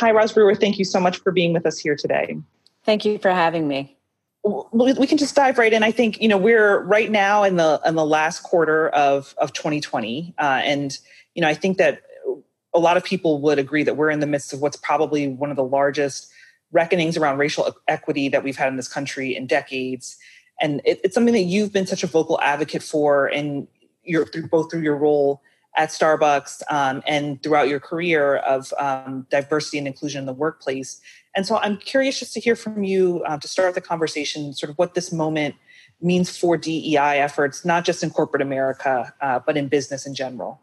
Hi, Roz Brewer. Thank you so much for being with us here today. Thank you for having me. We can just dive right in. I think you know we're right now in the in the last quarter of of 2020, uh, and you know I think that a lot of people would agree that we're in the midst of what's probably one of the largest reckonings around racial equity that we've had in this country in decades. And it, it's something that you've been such a vocal advocate for, and you're through both through your role at Starbucks um, and throughout your career of um, diversity and inclusion in the workplace. And so I'm curious just to hear from you uh, to start the conversation, sort of what this moment means for DEI efforts, not just in corporate America, uh, but in business in general.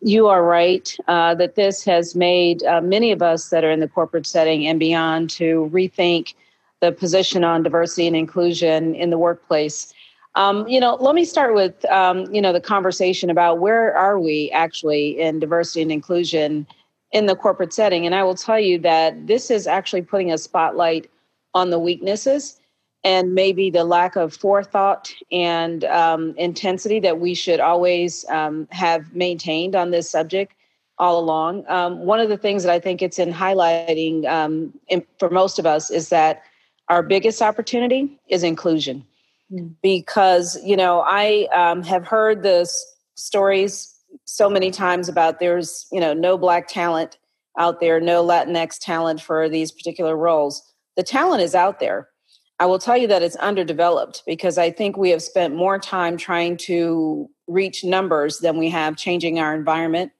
You are right uh, that this has made uh, many of us that are in the corporate setting and beyond to rethink the position on diversity and inclusion in the workplace. Um, you know, let me start with um, you know the conversation about where are we actually in diversity and inclusion in the corporate setting, and I will tell you that this is actually putting a spotlight on the weaknesses and maybe the lack of forethought and um, intensity that we should always um, have maintained on this subject all along. Um, one of the things that I think it's in highlighting um, in, for most of us is that our biggest opportunity is inclusion. Mm. Because, you know, I um, have heard the stories so many times about there's, you know, no black talent out there, no Latinx talent for these particular roles. The talent is out there I will tell you that it's underdeveloped because I think we have spent more time trying to reach numbers than we have changing our environment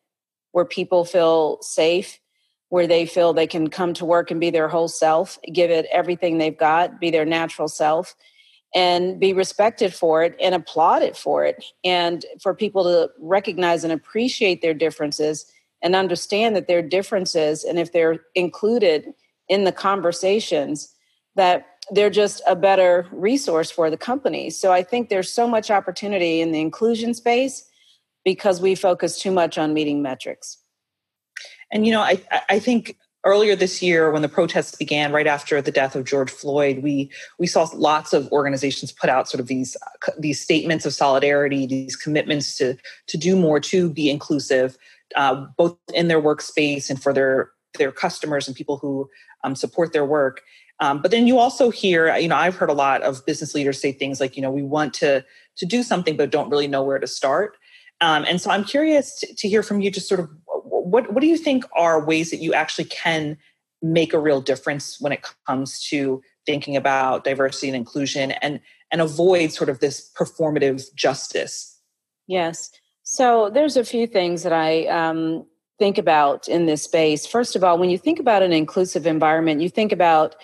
where people feel safe, where they feel they can come to work and be their whole self, give it everything they've got, be their natural self, and be respected for it and applauded for it. And for people to recognize and appreciate their differences and understand that their differences, and if they're included in the conversations, that they're just a better resource for the company. So I think there's so much opportunity in the inclusion space because we focus too much on meeting metrics. And you know, I I think earlier this year when the protests began right after the death of George Floyd, we we saw lots of organizations put out sort of these these statements of solidarity, these commitments to to do more to be inclusive, uh, both in their workspace and for their their customers and people who um, support their work. Um, but then you also hear, you know, I've heard a lot of business leaders say things like, you know, we want to to do something but don't really know where to start. Um, and so I'm curious to, to hear from you, just sort of what what do you think are ways that you actually can make a real difference when it comes to thinking about diversity and inclusion and and avoid sort of this performative justice. Yes. So there's a few things that I um, think about in this space. First of all, when you think about an inclusive environment, you think about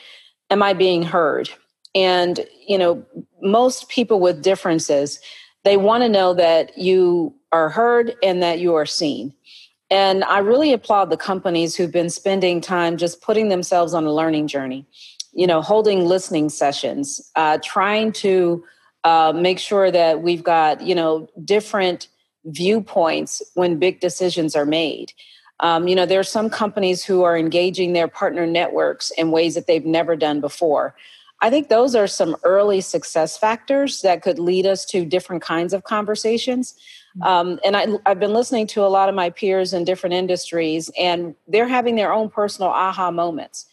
am I being heard? And, you know, most people with differences, they want to know that you are heard and that you are seen. And I really applaud the companies who've been spending time just putting themselves on a learning journey, you know, holding listening sessions, uh, trying to uh, make sure that we've got, you know, different viewpoints when big decisions are made. Um, you know, there are some companies who are engaging their partner networks in ways that they've never done before. I think those are some early success factors that could lead us to different kinds of conversations. Mm-hmm. Um, and I, I, have been listening to a lot of my peers in different industries, and they're having their own personal aha moments.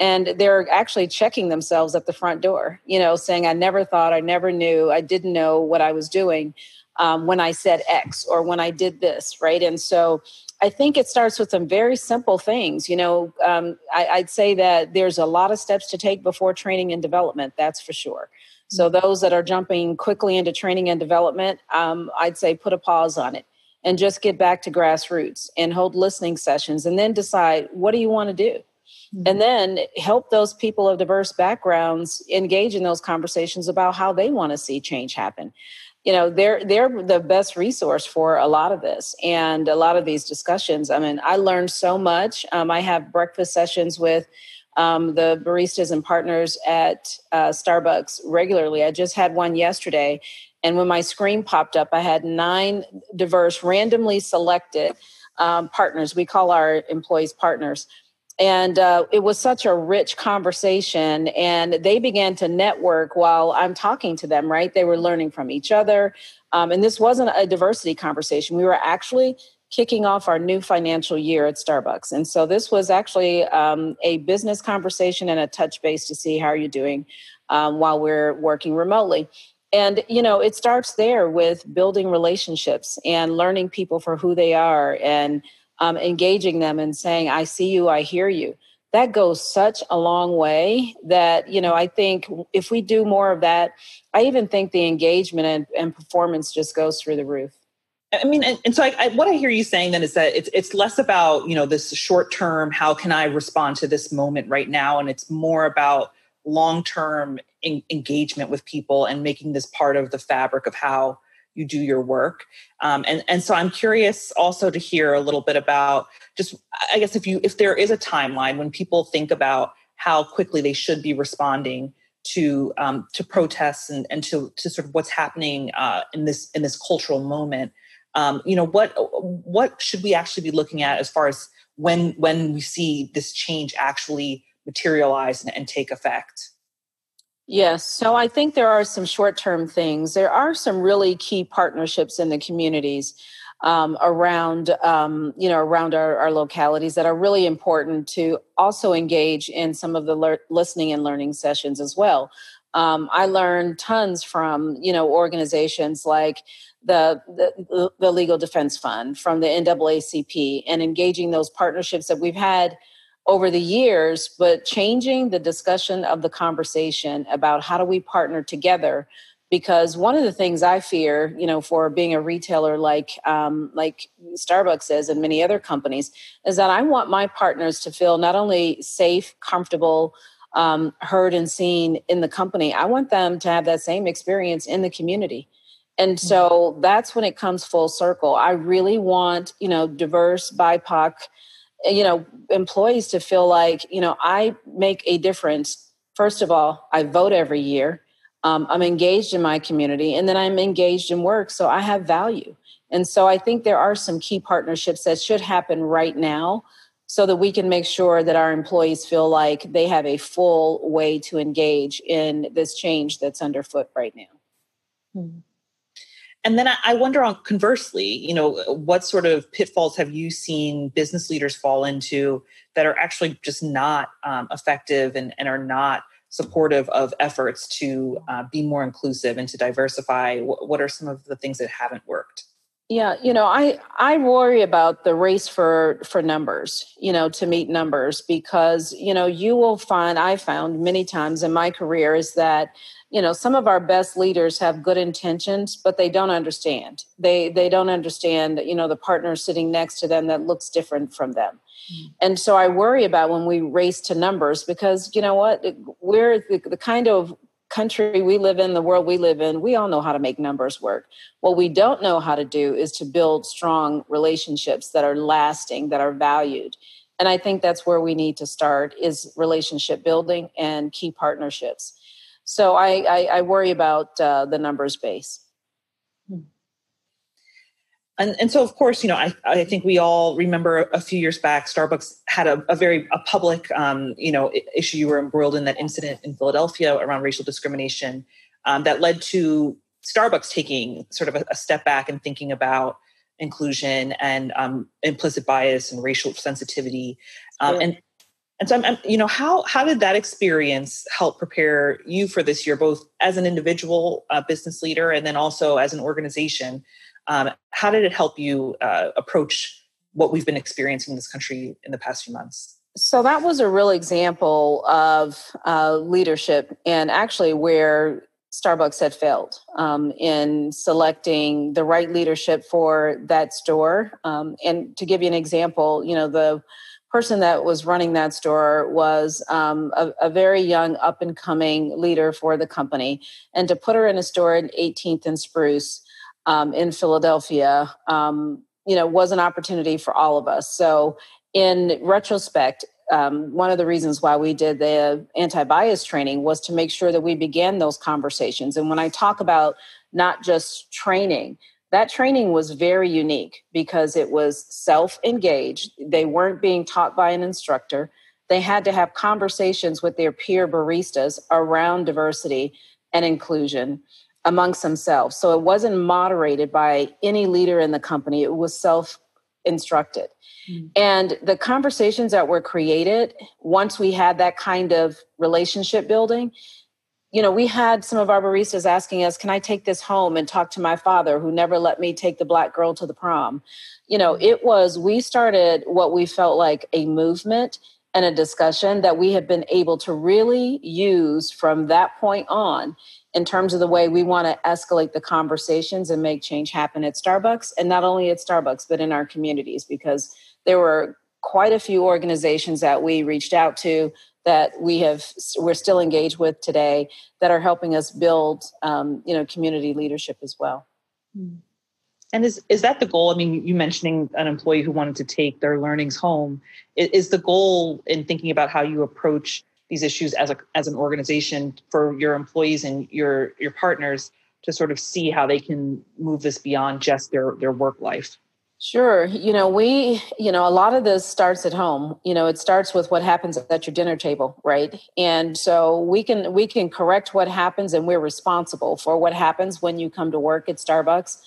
And they're actually checking themselves at the front door, you know, saying, I never thought, I never knew, I didn't know what I was doing um, when I said X or when I did this, right? And so I think it starts with some very simple things. You know, um, I, would say that there's a lot of steps to take before training and development, that's for sure. So, mm-hmm. those that are jumping quickly into training and development, um, I'd say put a pause on it and just get back to grassroots and hold listening sessions and then decide what do you want to do? Mm-hmm. And then help those people of diverse backgrounds engage in those conversations about how they want to see change happen you know they're they're the best resource for a lot of this and a lot of these discussions i mean i learned so much um, i have breakfast sessions with um, the baristas and partners at uh, starbucks regularly. I just had one yesterday and when my screen popped up i had nine diverse randomly selected um, partners. We call our employees partners. And uh, it was such a rich conversation and they began to network while i'm talking to them right? They were learning from each other. Um, and this wasn't a diversity conversation. We were actually kicking off our new financial year at Starbucks. And so this was actually um, a business conversation and a touch base to see how are you're doing um, while we're working remotely. And, you know, it starts there with building relationships and learning people for who they are and um, engaging them and saying, I see you, I hear you. That goes such a long way that, you know, I think if we do more of that, I even think the engagement and, and performance just goes through the roof. I mean, and, and so I, I, what I hear you saying then is that it's it's less about you know this short term. How can I respond to this moment right now? And it's more about long term en- engagement with people and making this part of the fabric of how you do your work. Um, and and so I'm curious also to hear a little bit about just I guess if you if there is a timeline when people think about how quickly they should be responding to um, to protests and, and to to sort of what's happening uh, in this in this cultural moment um, you know what what should we actually be looking at as far as when when we see this change actually materialize and, and take effect Yes. So I think there are some short term things. There are some really key partnerships in the communities um, around, um, you know, around our, our, localities that are really important to also engage in some of the le- listening and learning sessions as well. Um, I learned tons from, you know, organizations like the, the, the Legal Defense Fund, from the NAACP, and engaging those partnerships that we've had over the years, but changing the discussion of the conversation about how do we partner together. Because one of the things I fear, you know, for being a retailer like um, like Starbucks is and many other companies, is that I want my partners to feel not only safe, comfortable, um, heard, and seen in the company. I want them to have that same experience in the community and mm-hmm. so that's when it comes full circle i really want you know diverse bipoc eh, you know employees to feel like you know i make a difference first of all i vote every year um, i'm engaged in my community and then i'm engaged in work so i have value and so i think there are some key partnerships that should happen right now so that we can make sure that our employees feel like they have a full way to engage in this change that's underfoot right now mm-hmm. And then I wonder on conversely, you know, what sort of pitfalls have you seen business leaders fall into that are actually just not um, effective and, and are not supportive of efforts to uh, be more inclusive and to diversify? What are some of the things that haven't worked? Yeah, you know, I I worry about the race for for numbers, you know, to meet numbers because, you know, you will find I found many times in my career is that you know some of our best leaders have good intentions but they don't understand they they don't understand that, you know the partner sitting next to them that looks different from them mm-hmm. and so i worry about when we race to numbers because you know what we're the, the kind of country we live in the world we live in we all know how to make numbers work. What we don't know how to do is to build strong relationships that are lasting that are valued. And i think that's where we need to start is relationship building and key partnerships. So I, I, I worry about uh, the numbers base. And, and so, of course, you know, I, I think we all remember a few years back, Starbucks had a, a very a public, um, you know, issue. You were embroiled in that incident in Philadelphia around racial discrimination um, that led to Starbucks taking sort of a, a step back and thinking about inclusion and um, implicit bias and racial sensitivity. Um, yeah. And and so, I'm, I'm, you know, how how did that experience help prepare you for this year, both as an individual uh, business leader and then also as an organization? Um, how did it help you uh, approach what we've been experiencing in this country in the past few months? So that was a real example of uh, leadership, and actually where Starbucks had failed um, in selecting the right leadership for that store. Um, and to give you an example, you know the person that was running that store was um, a, a, very young up and coming leader for the company and to put her in a store at 18th and spruce um, in philadelphia um, you know was an opportunity for all of us so in retrospect um, one of the reasons why we did the anti-bias training was to make sure that we began those conversations and when i talk about not just training that training was very unique because it was self engaged. They weren't being taught by an instructor. They had to have conversations with their peer baristas around diversity and inclusion amongst themselves. So it wasn't moderated by any leader in the company, it was self instructed. Mm. And the conversations that were created once we had that kind of relationship building, you know, we had some of our baristas asking us, Can I take this home and talk to my father who never let me take the black girl to the prom? You know, mm. it was, we started what we felt like a movement and a discussion that we have been able to really use from that point on in terms of the way we want to escalate the conversations and make change happen at Starbucks and not only at Starbucks but in our communities because there were quite a few organizations that we reached out to that we have we're still engaged with today that are helping us build um, you know community leadership as well. Hmm. And is is that the goal? I mean, you mentioning an employee who wanted to take their learnings home. Is, is the goal in thinking about how you approach these issues as a as an organization for your employees and your your partners to sort of see how they can move this beyond just their their work life? Sure. You know, we, you know, a lot of this starts at home. You know, it starts with what happens at your dinner table, right? And so we can we can correct what happens and we're responsible for what happens when you come to work at Starbucks.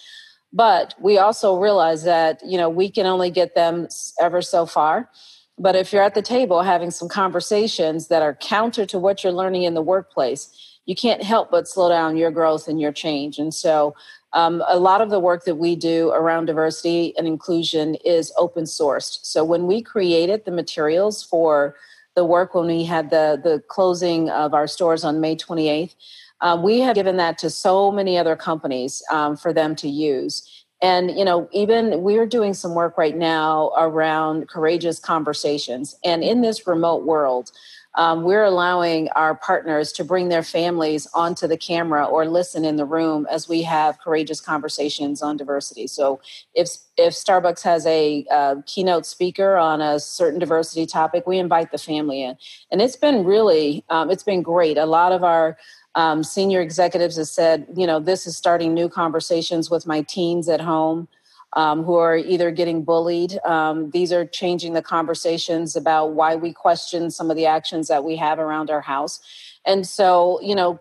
But we also realize that, you know, we can only get them ever so far. But if you're at the table having some conversations that are counter to what you're learning in the workplace, you can't help but slow down your growth and your change. And so um, a lot of the work that we do around diversity and inclusion is open sourced. So when we created the materials for the work when we had the, the closing of our stores on May 28th, um, we have given that to so many other companies um, for them to use. And, you know, even we're doing some work right now around courageous conversations. And in this remote world, um, we're allowing our partners to bring their families onto the camera or listen in the room as we have courageous conversations on diversity. So if if Starbucks has a uh, keynote speaker on a certain diversity topic, we invite the family in, and it's been really um, it's been great. A lot of our um, senior executives have said, you know, this is starting new conversations with my teens at home um, who are either getting bullied. Um, these are changing the conversations about why we question some of the actions that we have around our house. And so, you know,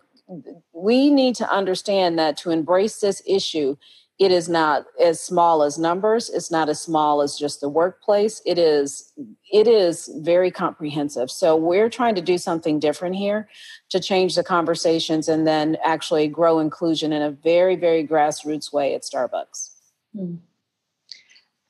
we need to understand that to embrace this issue, it is not as small as numbers. It's not as small as just the workplace. It is it is very comprehensive. So we're trying to do something different here to change the conversations and then actually grow inclusion in a very very grassroots way at starbucks. Mm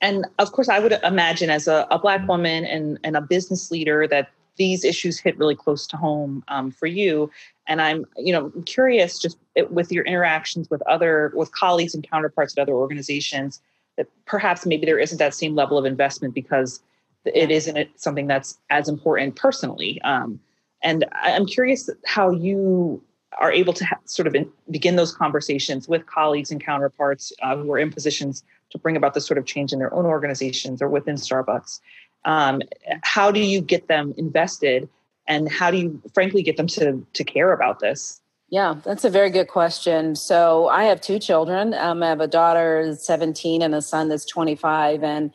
and of course, I would imagine as a, a, Black woman and, and a business leader that these issues hit really close to home um, for you. And I'm, you know, curious just with your interactions with other, with colleagues and counterparts at other organizations, that perhaps maybe there isn't that same level of investment because it isn't something that's as important personally. Um, and I'm curious how you are able to ha- sort of in, begin those conversations with colleagues and counterparts uh, who are in positions to bring about this sort of change in their own organizations or within Starbucks. Um, how do you get them invested, and how do you, frankly, get them to to care about this? Yeah, that's a very good question. So I have two children. Um, I have a daughter 17 and a son that's 25, and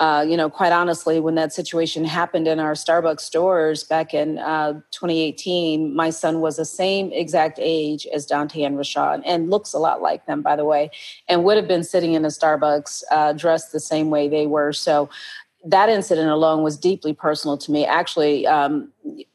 uh, you know, quite honestly, when that situation happened in our Starbucks stores back in uh, 2018, my son was the same exact age as Donte and Rashad, and looks a lot like them, by the way, and would have been sitting in a Starbucks uh, dressed the same way they were. So that incident alone was deeply personal to me. Actually, um,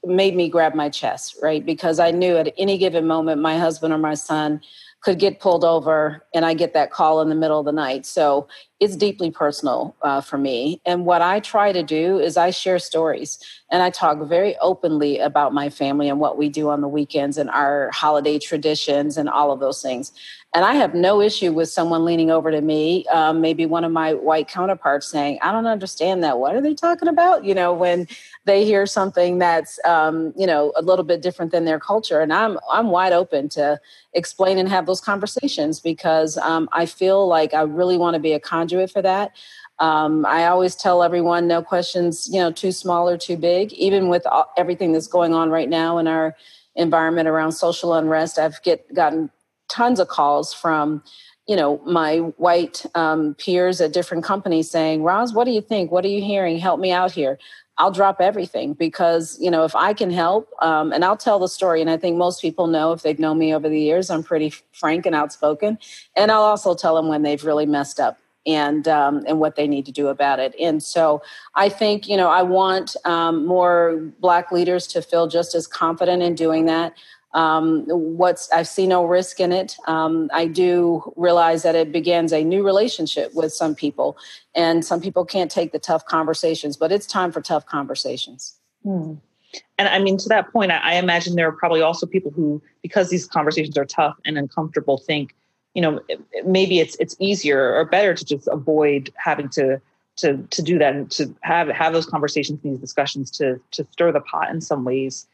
made me grab my chest, right? Because I knew at any given moment, my husband or my son could get pulled over and I get that call in the middle of the night. So it's deeply personal uh, for me. And what I try to do is I share stories and I talk very openly about my family and what we do on the weekends and our holiday traditions and all of those things. And I have no issue with someone leaning over to me, um, maybe one of my white counterparts saying, I don't understand that. What are they talking about? You know, when they hear something that's, um, you know, a little bit different than their culture. And I'm, I'm wide open to explain and have those conversations because um, I feel like I really want to be a conduit for that. Um, I always tell everyone no questions, you know, too small or too big, even with all, everything that's going on right now in our environment around social unrest. I've get gotten tons of calls from you know my white um, peers at different companies saying roz what do you think? What are you hearing? Help me out here. I'll drop everything because you know if i can help um, and i'll tell the story and i think most people know if they've known me over the years i'm pretty frank and outspoken. And i'll also tell them when they've really messed up and um, and what they need to do about it. And so I think you know I want um, more Black leaders to feel just as confident in doing that. Um, what's I see no risk in it. Um, I do realize that it begins a new relationship with some people, and some people can't take the tough conversations. But it's time for tough conversations. Hmm. And I mean, to that point, I, I imagine there are probably also people who, because these conversations are tough and uncomfortable, think, you know, maybe it's it's easier or better to just avoid having to to to do that and to have have those conversations, these discussions, to to stir the pot in some ways.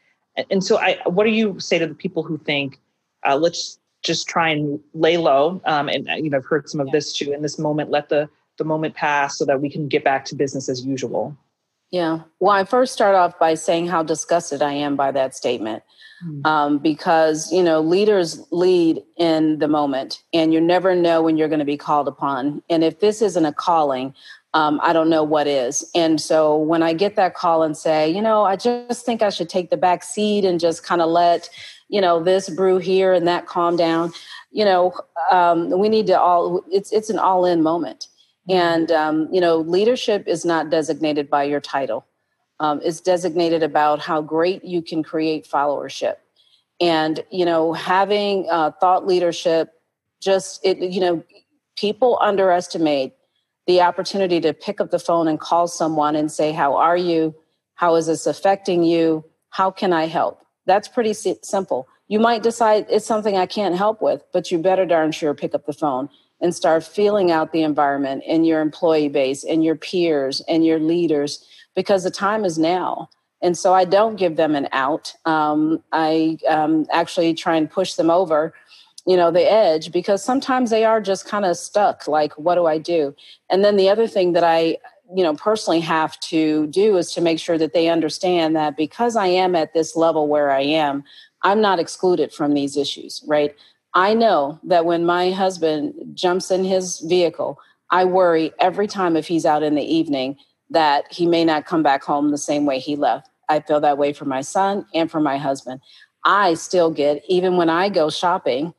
And, so, I what do you say to the people who think, uh, let's just try and lay low? Um, and uh, you know, I've heard some of this too. In this moment, let the the moment pass so that we can get back to business as usual. Yeah. Well, I first start off by saying how disgusted I am by that statement. Mm-hmm. Um, because, you know, leaders lead in the moment and you never know when you're going to be called upon. And if this isn't a calling, um, I don't know what is. And so when I get that call and say, you know, I just think I should take the back seat and just kind of let, you know, this brew here and that calm down, you know, um, we need to all, it's, it's an all in moment. And, um, you know, leadership is not designated by your title. Um, it's designated about how great you can create followership. And, you know, having uh, thought leadership, just, it, you know, people underestimate the opportunity to pick up the phone and call someone and say, How are you? How is this affecting you? How can I help? That's pretty simple. You might decide it's something I can't help with, but you better darn sure pick up the phone and start feeling out the environment and your employee base and your peers and your leaders because the time is now. And so I don't give them an out. Um, I um, actually try and push them over, you know, the edge because sometimes they are just kind of stuck. Like, what do I do? And then the other thing that I, you know, personally have to do is to make sure that they understand that because I am at this level where I am, I'm not excluded from these issues, right? I know that when my husband jumps in his vehicle, I worry every time if he's out in the evening that he may not come back home the same way he left. I feel that way for my son and for my husband. I still get, even when I go shopping,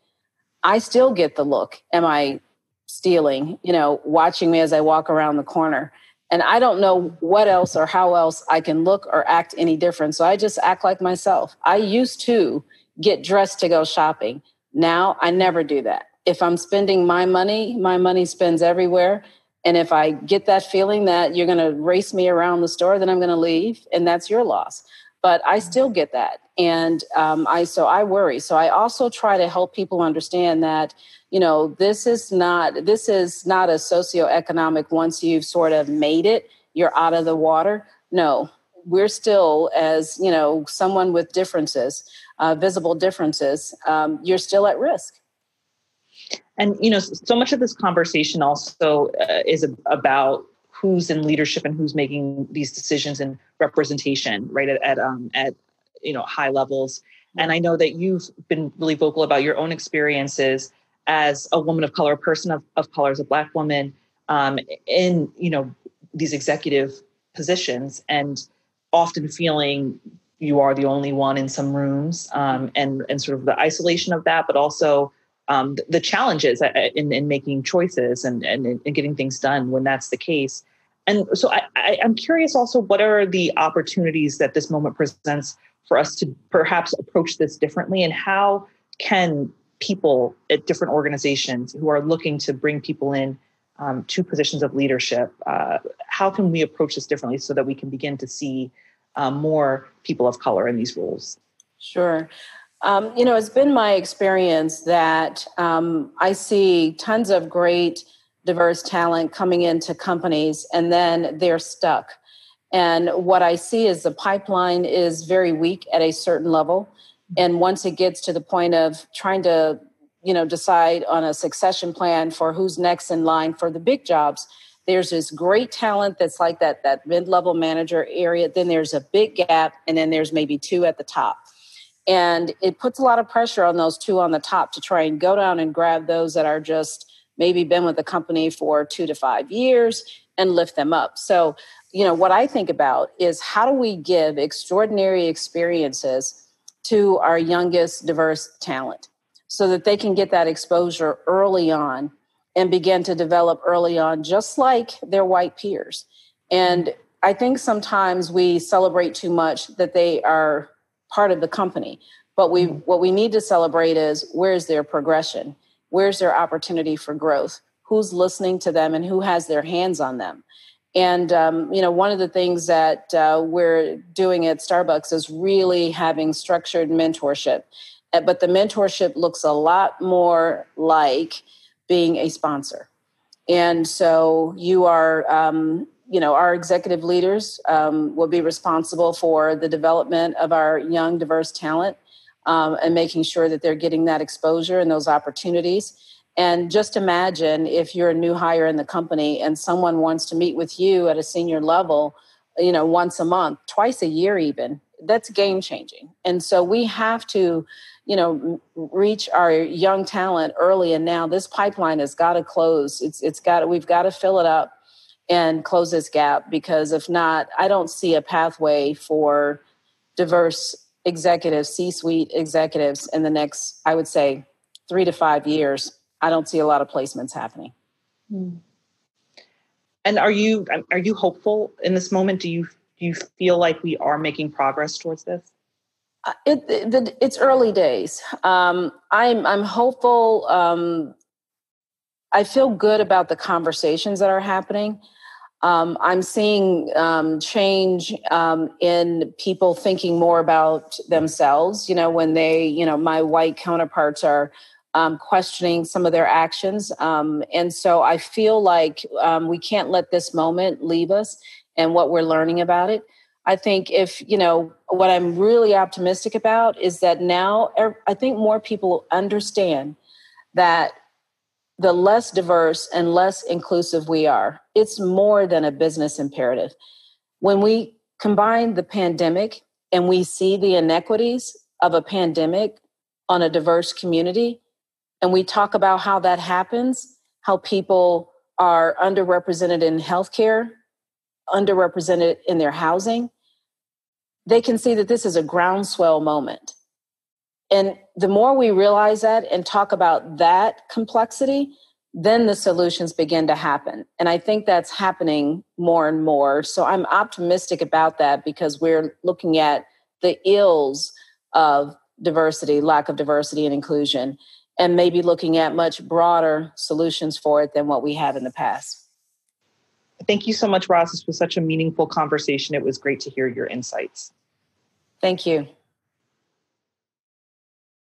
I still get the look. Am I stealing? You know, watching me as I walk around the corner. And I don't know what else or how else I can look or act any different. So I just act like myself. I used to get dressed to go shopping. Now I never do that. If I'm spending my money, my money spends everywhere. And if I get that feeling that you're going to race me around the store, then I'm going to leave, and that's your loss. But I still get that, and um, I so I worry. So I also try to help people understand that you know this is not this is not a socioeconomic. Once you've sort of made it, you're out of the water. No, we're still as you know someone with differences uh, visible differences, um, you're still at risk. And you know, so much of this conversation also uh, is about who's in leadership and who's making these decisions and representation, right? At at, um, at you know high levels. And I know that you've been really vocal about your own experiences as a woman of color, a person of, of color, as a black woman, um, in you know these executive positions, and often feeling you are the only one in some rooms um, and and sort of the isolation of that but also um, the challenges uh, in, in making choices and, and, and getting things done when that's the case. And so I, I, i'm curious also what are the opportunities that this moment presents for us to perhaps approach this differently? And how can people at different organizations who are looking to bring people in um, to positions of leadership uh, how can we approach this differently so that we can begin to see um, more people of color in these roles? Sure. Um, you know, it's been my experience that um, I see tons of great diverse talent coming into companies and then they're stuck. And what I see is the pipeline is very weak at a certain level. And once it gets to the point of trying to, you know, decide on a succession plan for who's next in line for the big jobs, there's this great talent that's like that that mid-level manager area then there's a big gap and then there's maybe two at the top. And it puts a lot of pressure on those two on the top to try and go down and grab those that are just maybe been with the company for two to five years and lift them up. So you know what i think about is how do we give extraordinary experiences to our youngest diverse talent so that they can get that exposure early on and begin to develop early on, just like their white peers. And I think sometimes we celebrate too much that they are part of the company. But we mm-hmm. what we need to celebrate is where's their progression? Where's their opportunity for growth? Who's listening to them and who has their hands on them? And um, you know, one of the things that uh, we're doing at Starbucks is really having structured mentorship. Uh, but the mentorship looks a lot more like being a sponsor. And so you are, um, you know, our executive leaders um, will be responsible for the development of our young, diverse talent um, and making sure that they're getting that exposure and those opportunities. And just imagine if you're a new hire in the company and someone wants to meet with you at a senior level, you know, once a month, twice a year, even. That's game changing. And so we have to, you know, reach our young talent early. And now this pipeline has got to close. It's it's got we've got to fill it up and close this gap because if not, I don't see a pathway for diverse executives, C suite executives in the next, I would say, three to five years. I don't see a lot of placements happening. Hmm. And are you are you hopeful in this moment? Do you do you feel like we are making progress towards this? Uh, it, it, it's early days. Um, I'm I'm hopeful. Um, I feel good about the conversations that are happening. Um, I'm seeing um, change um, in people thinking more about themselves. You know, when they, you know, my white counterparts are um, questioning some of their actions. And so I feel like we can't let this moment leave us and what we're learning about it. I think if, you know, what I'm really optimistic about is that now I think more people understand that the less diverse and less inclusive we are, it's more than a business imperative. When we combine the pandemic and we see the inequities of a pandemic on a diverse community, and we talk about how that happens, how people are underrepresented in healthcare, underrepresented in their housing, they can see that this is a groundswell moment. And the more we realize that and talk about that complexity, then the solutions begin to happen. And I think that's happening more and more. So I'm optimistic about that because we're looking at the ills of diversity, lack of diversity and inclusion, and maybe looking at much broader solutions for it than what we have in the past. Thank you so much, Roz. This was such a meaningful conversation. It was great to hear your insights. Thank you.